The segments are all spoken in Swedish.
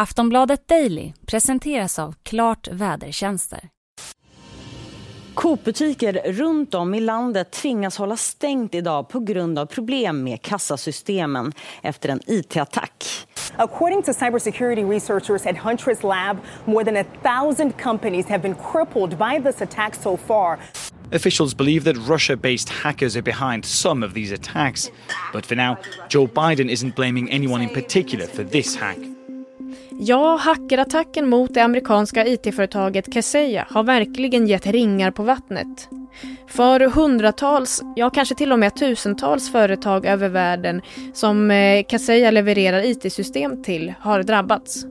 Aftonbladet Daily presenteras av Klart Vädertjänster. Coop-butiker runt om i landet tvingas hålla stängt idag på grund av problem med kassasystemen efter en IT-attack. According to cybersecurity researchers at Huntress Lab, more than a thousand companies have been crippled by this attack so far. Officials believe that Russia based hackers are behind some of these attacks. But for now, Joe Biden isn't blaming anyone in particular for this hack. Ja, hackerattacken mot det amerikanska IT-företaget Kaseya har verkligen gett ringar på vattnet. För hundratals, ja kanske till och med tusentals företag över världen som eh, Kaseya levererar IT-system till har drabbats.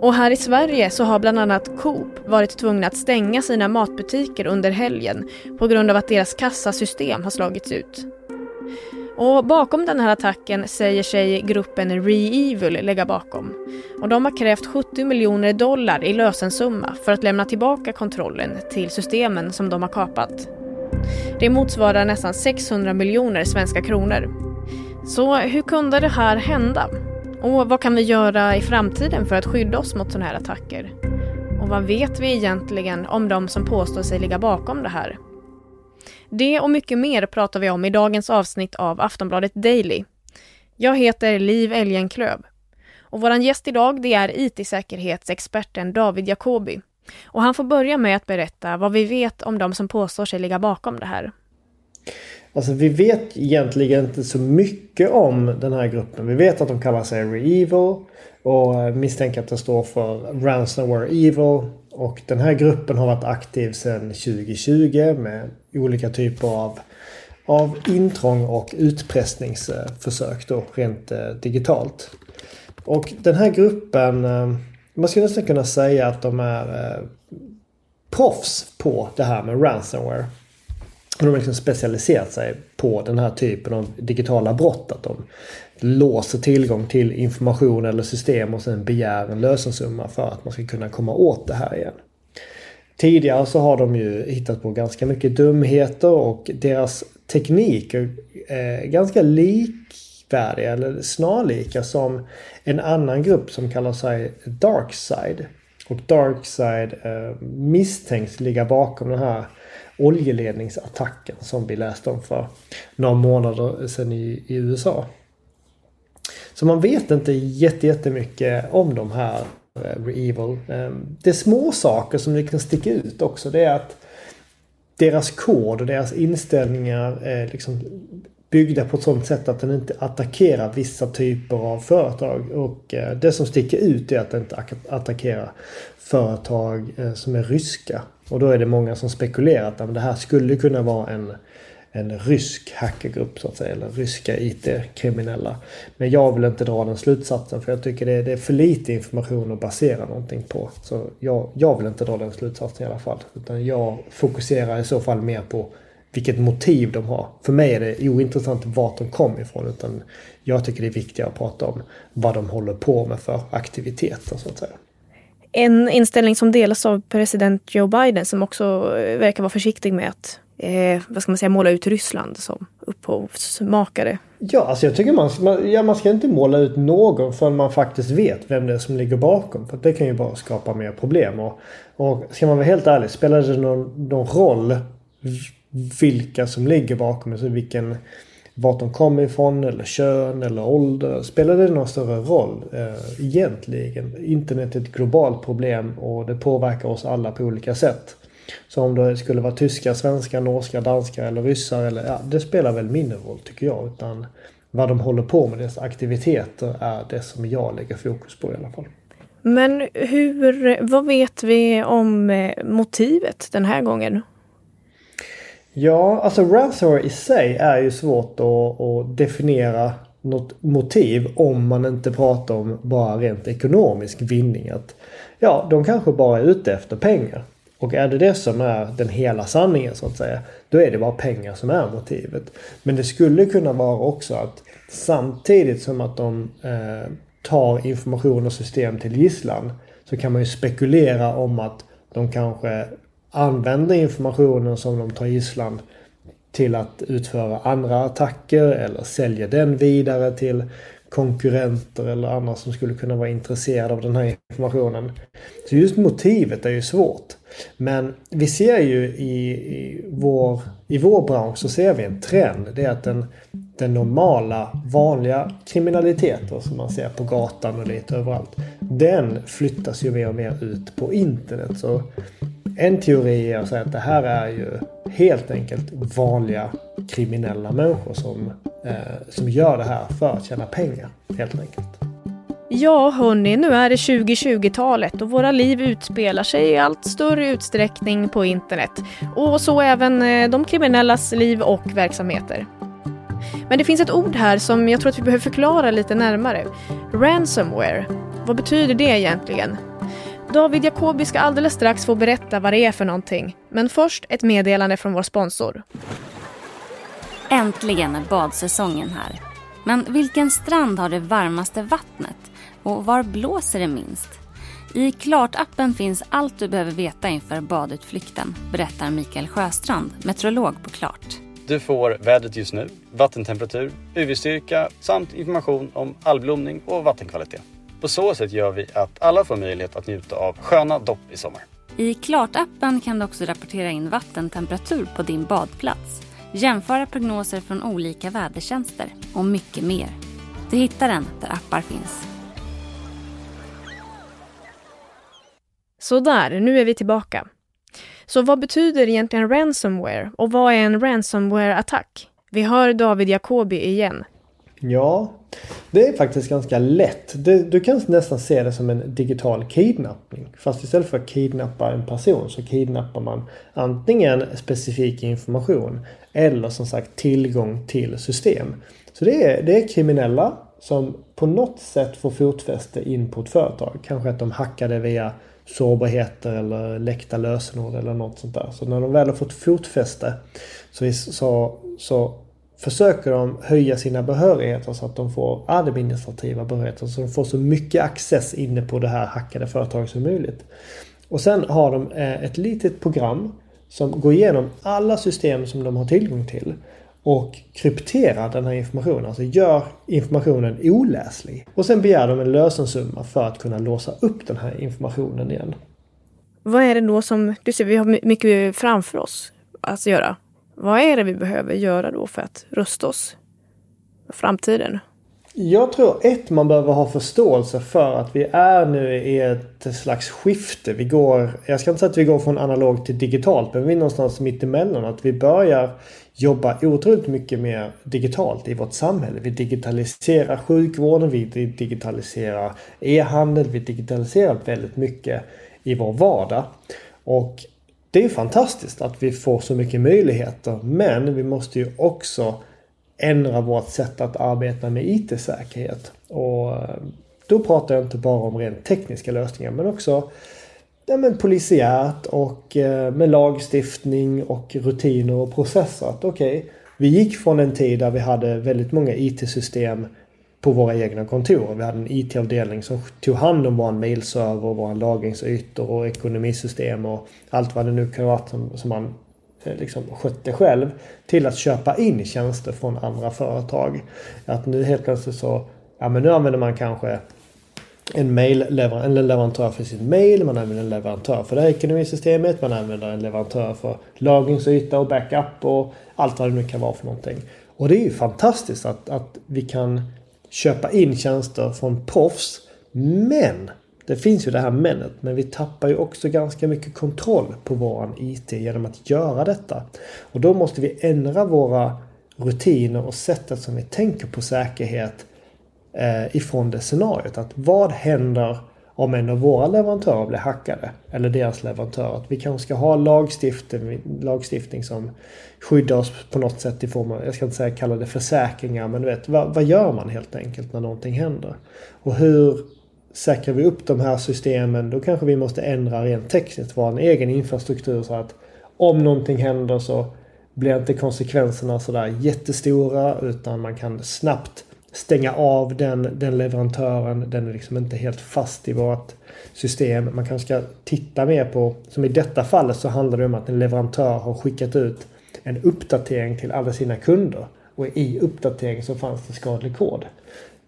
Och här i Sverige så har bland annat Coop varit tvungna att stänga sina matbutiker under helgen på grund av att deras kassasystem har slagits ut. Och bakom den här attacken säger sig gruppen ReEvil lägga bakom. Och de har krävt 70 miljoner dollar i lösensumma för att lämna tillbaka kontrollen till systemen som de har kapat. Det motsvarar nästan 600 miljoner svenska kronor. Så hur kunde det här hända? Och vad kan vi göra i framtiden för att skydda oss mot sådana här attacker? Och vad vet vi egentligen om de som påstår sig ligga bakom det här? Det och mycket mer pratar vi om i dagens avsnitt av Aftonbladet Daily. Jag heter Liv Elgenklöv. Och vår gäst idag det är IT-säkerhetsexperten David Jacobi. Och han får börja med att berätta vad vi vet om de som påstår sig ligga bakom det här. Alltså vi vet egentligen inte så mycket om den här gruppen. Vi vet att de kallar sig ReEvil och eh, misstänker att det står för Ransomware Evil. Och den här gruppen har varit aktiv sedan 2020 med olika typer av, av intrång och utpressningsförsök då rent eh, digitalt. Och den här gruppen, eh, man skulle nästan kunna säga att de är eh, proffs på det här med ransomware. De har liksom specialiserat sig på den här typen av digitala brott. Att de låser tillgång till information eller system och sen begär en lösensumma för att man ska kunna komma åt det här igen. Tidigare så har de ju hittat på ganska mycket dumheter och deras teknik är eh, ganska likvärdiga eller snarlika som en annan grupp som kallar sig Darkside. Och Darkside eh, misstänks ligga bakom den här oljeledningsattacken som vi läste om för några månader sedan i, i USA. Så man vet inte jättemycket om de här uh, Evil. Ehm, det är små saker som det kan sticka ut också. Det är att deras kod och deras inställningar är liksom byggda på ett sånt sätt att den inte attackerar vissa typer av företag. Och eh, det som sticker ut är att den inte attackerar företag eh, som är ryska. Och då är det många som spekulerar att det här skulle kunna vara en en rysk hackergrupp så att säga. Eller ryska IT-kriminella. Men jag vill inte dra den slutsatsen för jag tycker det är, det är för lite information att basera någonting på. Så jag, jag vill inte dra den slutsatsen i alla fall. Utan jag fokuserar i så fall mer på vilket motiv de har. För mig är det ointressant vart de kom ifrån. Utan jag tycker det är viktigare att prata om vad de håller på med för aktiviteter så att säga. En inställning som delas av president Joe Biden som också verkar vara försiktig med att eh, vad ska man säga, måla ut Ryssland som upphovsmakare. Ja, alltså jag tycker man, man, ja, man ska inte måla ut någon förrän man faktiskt vet vem det är som ligger bakom. För det kan ju bara skapa mer problem. Och, och ska man vara helt ärlig, spelar det någon, någon roll vilka som ligger bakom? Alltså vilken, vart de kommer ifrån eller kön eller ålder. Spelar det någon större roll eh, egentligen? Internet är ett globalt problem och det påverkar oss alla på olika sätt. Så om det skulle vara tyska, svenska, norska, danska eller ryssar eller ja, det spelar väl mindre roll tycker jag. Utan vad de håller på med, deras aktiviteter är det som jag lägger fokus på i alla fall. Men hur, vad vet vi om eh, motivet den här gången? Ja, alltså ransomware i sig är ju svårt att, att definiera något motiv om man inte pratar om bara rent ekonomisk vinning. Att, ja, de kanske bara är ute efter pengar. Och är det det som är den hela sanningen så att säga. Då är det bara pengar som är motivet. Men det skulle kunna vara också att samtidigt som att de eh, tar information och system till gisslan. Så kan man ju spekulera om att de kanske använder informationen som de tar gisslan till att utföra andra attacker eller säljer den vidare till konkurrenter eller andra som skulle kunna vara intresserade av den här informationen. Så just motivet är ju svårt. Men vi ser ju i, i, vår, i vår bransch så ser vi en trend. Det är att den, den normala, vanliga kriminaliteten som man ser på gatan och lite överallt. Den flyttas ju mer och mer ut på internet. Så en teori är att säga att det här är ju helt enkelt vanliga kriminella människor som, eh, som gör det här för att tjäna pengar. Helt enkelt. Ja, hörni, nu är det 2020-talet och våra liv utspelar sig i allt större utsträckning på internet. Och så även eh, de kriminellas liv och verksamheter. Men det finns ett ord här som jag tror att vi behöver förklara lite närmare. Ransomware. Vad betyder det egentligen? David Jacobi ska alldeles strax få berätta vad det är för någonting. Men först ett meddelande från vår sponsor. Äntligen är badsäsongen här. Men vilken strand har det varmaste vattnet? Och var blåser det minst? I Klart-appen finns allt du behöver veta inför badutflykten, berättar Mikael Sjöstrand, meteorolog på Klart. Du får vädret just nu, vattentemperatur, UV-styrka samt information om algblomning och vattenkvalitet. På så sätt gör vi att alla får möjlighet att njuta av sköna dopp i sommar. I Klart-appen kan du också rapportera in vattentemperatur på din badplats, jämföra prognoser från olika vädertjänster och mycket mer. Du hittar den där appar finns. Sådär, nu är vi tillbaka. Så vad betyder egentligen ransomware och vad är en ransomware-attack? Vi hör David Jacobi igen. Ja, det är faktiskt ganska lätt. Du kan nästan se det som en digital kidnappning. Fast istället för att kidnappa en person så kidnappar man antingen specifik information eller som sagt tillgång till system. Så det är, det är kriminella som på något sätt får fotfäste in på ett företag. Kanske att de hackade via sårbarheter eller läckta lösenord eller något sånt där. Så när de väl har fått fotfäste så, så, så försöker de höja sina behörigheter så att de får administrativa behörigheter. Så de får så mycket access inne på det här hackade företaget som möjligt. Och sen har de eh, ett litet program som går igenom alla system som de har tillgång till och krypterar den här informationen, alltså gör informationen oläslig. Och sen begär de en lösensumma för att kunna låsa upp den här informationen igen. Vad är det då som, du ser vi har mycket framför oss att göra. Vad är det vi behöver göra då för att rusta oss för framtiden? Jag tror ett, man behöver ha förståelse för att vi är nu i ett slags skifte. Vi går, jag ska inte säga att vi går från analogt till digitalt, men vi är någonstans mitt emellan. Att vi börjar jobba otroligt mycket mer digitalt i vårt samhälle. Vi digitaliserar sjukvården, vi digitaliserar e-handel, vi digitaliserar väldigt mycket i vår vardag. Och det är fantastiskt att vi får så mycket möjligheter men vi måste ju också ändra vårt sätt att arbeta med IT-säkerhet. Och eh, då pratar jag inte bara om rent tekniska lösningar men också ja, men polisiärt och eh, med lagstiftning och rutiner och processer. Att okej, okay, vi gick från en tid där vi hade väldigt många IT-system på våra egna kontor. Vi hade en IT-avdelning som tog hand om vår mailserver, våra lagringsytor och ekonomisystem och allt vad det nu kan vara som, som man Eh, liksom skötte själv. Till att köpa in tjänster från andra företag. Att nu helt plötsligt så, ja men nu använder man kanske en, mail en leverantör för sin mail, man använder en leverantör för det här ekonomisystemet, man använder en leverantör för lagringsyta och backup och allt vad det nu kan vara för någonting. Och det är ju fantastiskt att, att vi kan köpa in tjänster från proffs. Men det finns ju det här menet. Men vi tappar ju också ganska mycket kontroll på våran IT genom att göra detta. Och då måste vi ändra våra rutiner och sättet som vi tänker på säkerhet eh, ifrån det scenariot. Att vad händer om en av våra leverantörer blir hackade? Eller deras leverantör. Att vi kanske ska ha lagstiftning, lagstiftning som skyddar oss på något sätt i form av, jag ska inte säga kalla det försäkringar, men du vet, vad, vad gör man helt enkelt när någonting händer? Och hur säkrar vi upp de här systemen? Då kanske vi måste ändra rent tekniskt vår egen infrastruktur så att om någonting händer så blir inte konsekvenserna sådär jättestora utan man kan snabbt stänga av den, den leverantören. Den är liksom inte helt fast i vårt system. Man kanske ska titta mer på, som i detta fallet så handlar det om att en leverantör har skickat ut en uppdatering till alla sina kunder. Och i uppdateringen så fanns det skadlig kod.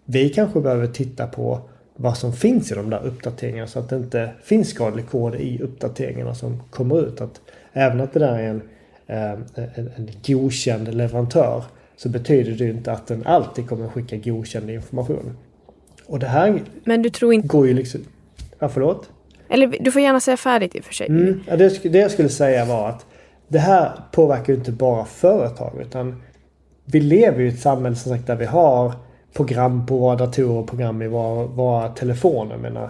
Vi kanske behöver titta på vad som finns i de där uppdateringarna så att det inte finns skadlig kod i uppdateringarna som kommer ut. Att även att det där är en, eh, en, en godkänd leverantör så betyder det inte att den alltid kommer skicka godkänd information. Och det här Men du tror inte... går ju liksom... Ja, förlåt? Eller du får gärna säga färdigt i och för sig. Mm, ja, det, det jag skulle säga var att det här påverkar ju inte bara företag utan vi lever ju i ett samhälle som sagt där vi har program på våra datorer och program i våra, våra telefoner. Jag menar,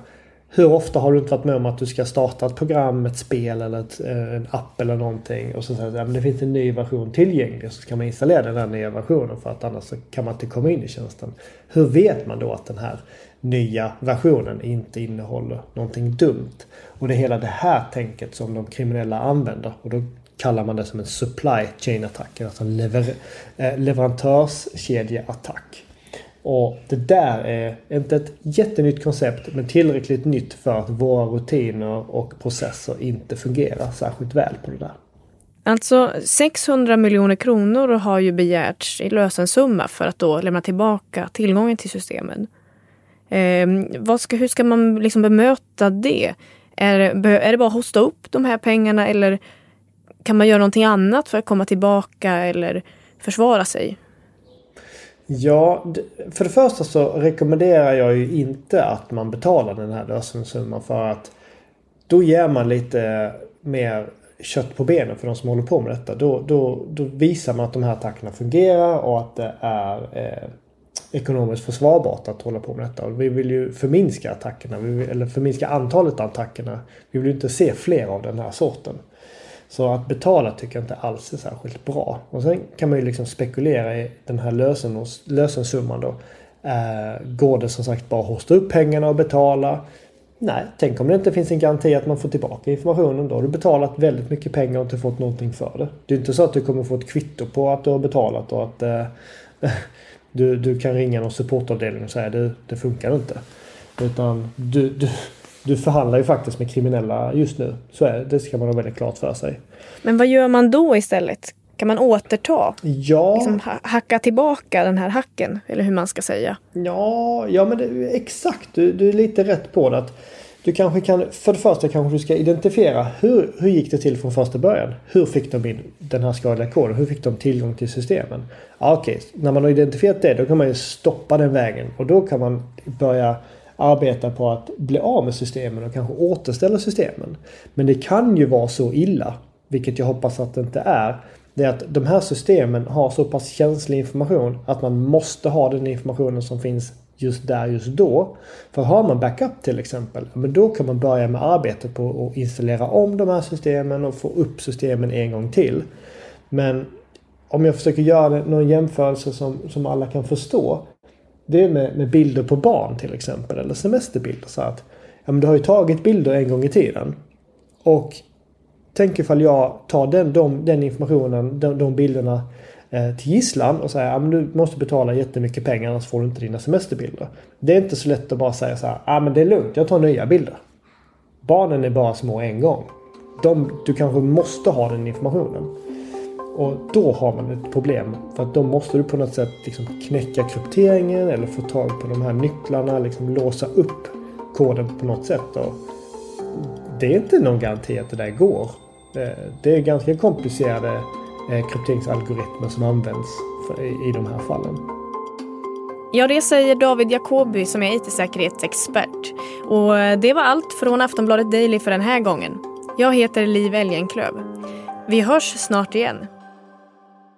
hur ofta har du inte varit med om att du ska starta ett program, ett spel eller ett, eh, en app eller någonting och så säger att det finns en ny version tillgänglig och så ska man installera den här nya versionen för att annars kan man inte komma in i tjänsten. Hur vet man då att den här nya versionen inte innehåller någonting dumt? Och det är hela det här tänket som de kriminella använder och då kallar man det som en supply chain attack, alltså en lever, eh, leverantörskedjeattack. Och det där är inte ett jättenytt koncept men tillräckligt nytt för att våra rutiner och processer inte fungerar särskilt väl på det där. Alltså 600 miljoner kronor har ju begärts i lösensumma för att då lämna tillbaka tillgången till systemen. Eh, vad ska, hur ska man liksom bemöta det? Är, är det bara att hosta upp de här pengarna eller kan man göra någonting annat för att komma tillbaka eller försvara sig? Ja, för det första så rekommenderar jag ju inte att man betalar den här lösensumman för att då ger man lite mer kött på benen för de som håller på med detta. Då, då, då visar man att de här attackerna fungerar och att det är eh, ekonomiskt försvarbart att hålla på med detta. Och vi vill ju förminska attackerna, vill, eller förminska antalet attackerna. Vi vill ju inte se fler av den här sorten. Så att betala tycker jag inte alls är särskilt bra. Och sen kan man ju liksom spekulera i den här lösen, lösensumman då. Eh, går det som sagt bara att hosta upp pengarna och betala? Nej, tänk om det inte finns en garanti att man får tillbaka informationen. Då har du betalat väldigt mycket pengar och inte fått någonting för det. Det är inte så att du kommer få ett kvitto på att du har betalat och att eh, du, du kan ringa någon supportavdelning och säga det, det funkar inte. Utan du, du, du förhandlar ju faktiskt med kriminella just nu. Så är det. Det ska man ha väldigt klart för sig. Men vad gör man då istället? Kan man återta? Ja. Liksom hacka tillbaka den här hacken? Eller hur man ska säga. Ja, ja men det, exakt. Du, du är lite rätt på det. Att du kanske kan, för det första kanske du ska identifiera hur, hur gick det till från första början? Hur fick de in den här skadliga koden? Hur fick de tillgång till systemen? Ja, Okej, när man har identifierat det då kan man ju stoppa den vägen och då kan man börja arbeta på att bli av med systemen och kanske återställa systemen. Men det kan ju vara så illa, vilket jag hoppas att det inte är, det är att de här systemen har så pass känslig information att man måste ha den informationen som finns just där just då. För har man backup till exempel, men då kan man börja med arbetet på att installera om de här systemen och få upp systemen en gång till. Men om jag försöker göra någon jämförelse som, som alla kan förstå det är med, med, bilder på barn till exempel. Eller semesterbilder. Så att, ja, men du har ju tagit bilder en gång i tiden. Och tänk ifall jag tar den, de, den informationen, de, de bilderna eh, till gisslan och säger att ja, du måste betala jättemycket pengar annars får du inte dina semesterbilder. Det är inte så lätt att bara säga så här, ja men det är lugnt, jag tar nya bilder. Barnen är bara små en gång. De, du kanske måste ha den informationen. Och då har man ett problem. För att då måste du på något sätt liksom knäcka krypteringen eller få tag på de här nycklarna. Liksom låsa upp koden på något sätt. Och det är inte någon garanti att det där går. Eh, det är ganska komplicerade eh, krypteringsalgoritmer som används i de här fallen. Ja, det säger David Jacobi som är IT-säkerhetsexpert. Och eh, det var allt från Aftonbladet Daily för den här gången. Jag heter Liv Elgenklöv. Vi hörs snart igen.